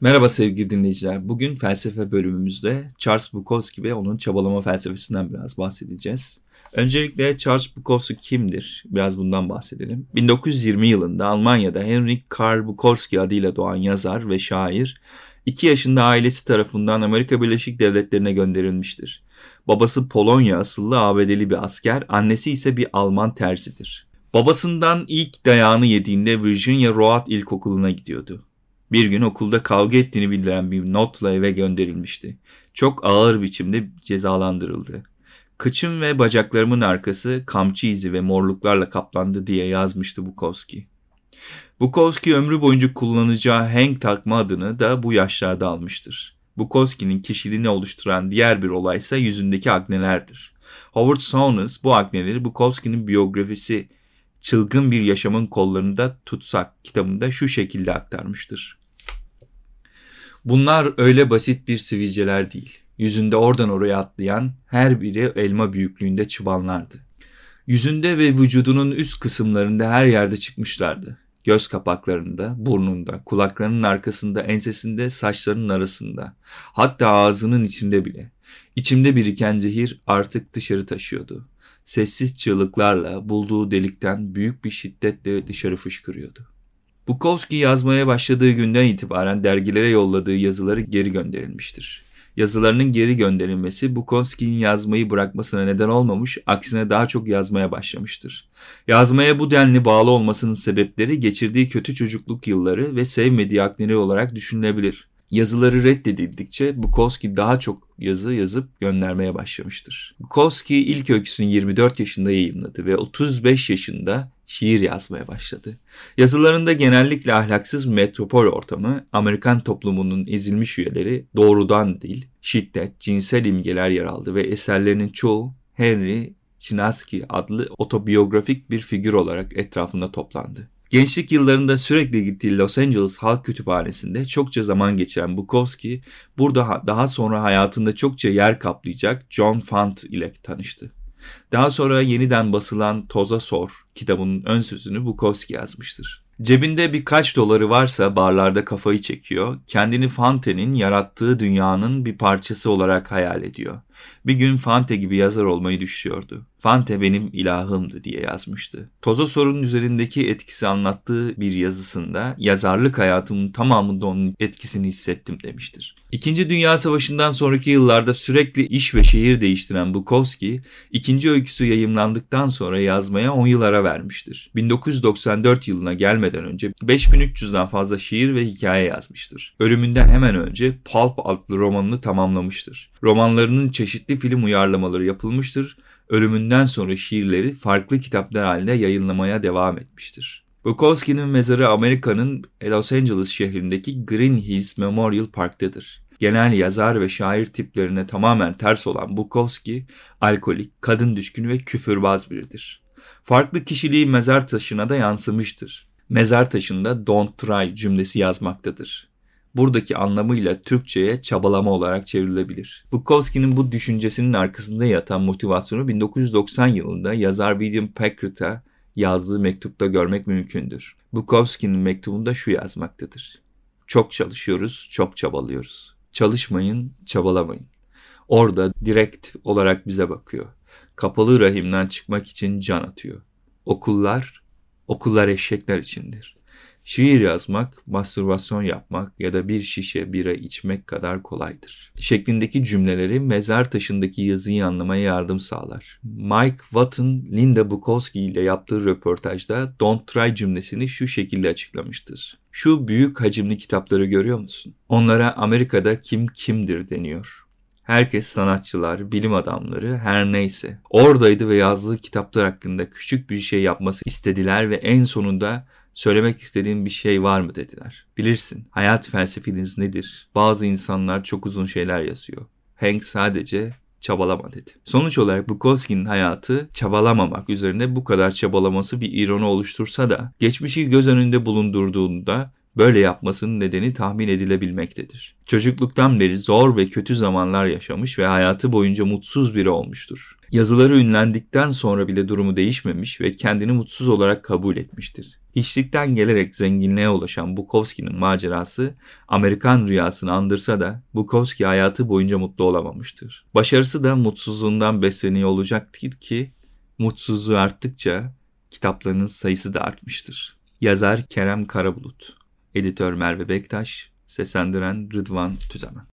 Merhaba sevgili dinleyiciler. Bugün felsefe bölümümüzde Charles Bukowski ve onun çabalama felsefesinden biraz bahsedeceğiz. Öncelikle Charles Bukowski kimdir? Biraz bundan bahsedelim. 1920 yılında Almanya'da Henrik Karl Bukowski adıyla doğan yazar ve şair, 2 yaşında ailesi tarafından Amerika Birleşik Devletleri'ne gönderilmiştir. Babası Polonya asıllı ABD'li bir asker, annesi ise bir Alman terzidir. Babasından ilk dayağını yediğinde Virginia Road İlkokulu'na gidiyordu. Bir gün okulda kavga ettiğini bildiren bir notla eve gönderilmişti. Çok ağır biçimde cezalandırıldı. Kıçım ve bacaklarımın arkası kamçı izi ve morluklarla kaplandı diye yazmıştı Bukowski. Bukowski ömrü boyunca kullanacağı Hank takma adını da bu yaşlarda almıştır. Bukowski'nin kişiliğini oluşturan diğer bir olay ise yüzündeki aknelerdir. Howard Saunders bu akneleri Bukowski'nin biyografisi Çılgın Bir Yaşamın Kollarında Tutsak kitabında şu şekilde aktarmıştır. Bunlar öyle basit bir sivilceler değil. Yüzünde oradan oraya atlayan her biri elma büyüklüğünde çıbanlardı. Yüzünde ve vücudunun üst kısımlarında her yerde çıkmışlardı. Göz kapaklarında, burnunda, kulaklarının arkasında, ensesinde, saçlarının arasında. Hatta ağzının içinde bile. İçimde biriken zehir artık dışarı taşıyordu. Sessiz çığlıklarla bulduğu delikten büyük bir şiddetle dışarı fışkırıyordu. Bukowski yazmaya başladığı günden itibaren dergilere yolladığı yazıları geri gönderilmiştir. Yazılarının geri gönderilmesi Bukowski'nin yazmayı bırakmasına neden olmamış, aksine daha çok yazmaya başlamıştır. Yazmaya bu denli bağlı olmasının sebepleri geçirdiği kötü çocukluk yılları ve sevmediği akneleri olarak düşünülebilir. Yazıları reddedildikçe Bukowski daha çok yazı yazıp göndermeye başlamıştır. Bukowski ilk öyküsünü 24 yaşında yayınladı ve 35 yaşında şiir yazmaya başladı. Yazılarında genellikle ahlaksız metropol ortamı, Amerikan toplumunun ezilmiş üyeleri, doğrudan dil, şiddet, cinsel imgeler yer aldı ve eserlerinin çoğu Henry Chinaski adlı otobiyografik bir figür olarak etrafında toplandı. Gençlik yıllarında sürekli gittiği Los Angeles Halk Kütüphanesi'nde çokça zaman geçiren Bukowski, burada daha sonra hayatında çokça yer kaplayacak John Fant ile tanıştı. Daha sonra yeniden basılan Toza Sor kitabının ön sözünü Bukowski yazmıştır. Cebinde birkaç doları varsa barlarda kafayı çekiyor, kendini Fante'nin yarattığı dünyanın bir parçası olarak hayal ediyor. Bir gün Fante gibi yazar olmayı düşüyordu. Fante benim ilahımdı diye yazmıştı. Toza sorunun üzerindeki etkisi anlattığı bir yazısında yazarlık hayatımın tamamında onun etkisini hissettim demiştir. İkinci Dünya Savaşı'ndan sonraki yıllarda sürekli iş ve şehir değiştiren Bukowski, ikinci öyküsü yayımlandıktan sonra yazmaya 10 yıl ara vermiştir. 1994 yılına gelmeden önce 5300'den fazla şiir ve hikaye yazmıştır. Ölümünden hemen önce Pulp adlı romanını tamamlamıştır. Romanlarının çeşitli film uyarlamaları yapılmıştır. Ölümünden sonra şiirleri farklı kitaplar halinde yayınlamaya devam etmiştir. Bukowski'nin mezarı Amerika'nın Los Angeles şehrindeki Green Hills Memorial Park'tadır. Genel yazar ve şair tiplerine tamamen ters olan Bukowski, alkolik, kadın düşkünü ve küfürbaz biridir. Farklı kişiliği mezar taşına da yansımıştır. Mezar taşında don't try cümlesi yazmaktadır buradaki anlamıyla Türkçe'ye çabalama olarak çevrilebilir. Bukowski'nin bu düşüncesinin arkasında yatan motivasyonu 1990 yılında yazar William Packett'a yazdığı mektupta görmek mümkündür. Bukowski'nin mektubunda şu yazmaktadır. Çok çalışıyoruz, çok çabalıyoruz. Çalışmayın, çabalamayın. Orada direkt olarak bize bakıyor. Kapalı rahimden çıkmak için can atıyor. Okullar, okullar eşekler içindir. Şiir yazmak, mastürbasyon yapmak ya da bir şişe bira içmek kadar kolaydır. Şeklindeki cümleleri mezar taşındaki yazıyı anlamaya yardım sağlar. Mike Watton, Linda Bukowski ile yaptığı röportajda Don't Try cümlesini şu şekilde açıklamıştır. Şu büyük hacimli kitapları görüyor musun? Onlara Amerika'da kim kimdir deniyor. Herkes sanatçılar, bilim adamları her neyse. Oradaydı ve yazdığı kitaplar hakkında küçük bir şey yapması istediler ve en sonunda Söylemek istediğin bir şey var mı dediler. Bilirsin, hayat felsefeniz nedir? Bazı insanlar çok uzun şeyler yazıyor. Hank sadece çabalama dedi. Sonuç olarak Bukowski'nin hayatı çabalamamak üzerine bu kadar çabalaması bir ironi oluştursa da geçmişi göz önünde bulundurduğunda Böyle yapmasının nedeni tahmin edilebilmektedir. Çocukluktan beri zor ve kötü zamanlar yaşamış ve hayatı boyunca mutsuz biri olmuştur. Yazıları ünlendikten sonra bile durumu değişmemiş ve kendini mutsuz olarak kabul etmiştir. Hiçlikten gelerek zenginliğe ulaşan Bukowski'nin macerası Amerikan rüyasını andırsa da Bukowski hayatı boyunca mutlu olamamıştır. Başarısı da mutsuzluğundan besleniyor olacaktır ki mutsuzluğu arttıkça kitaplarının sayısı da artmıştır. Yazar Kerem Karabulut, editör Merve Bektaş, seslendiren Rıdvan Tüzemen.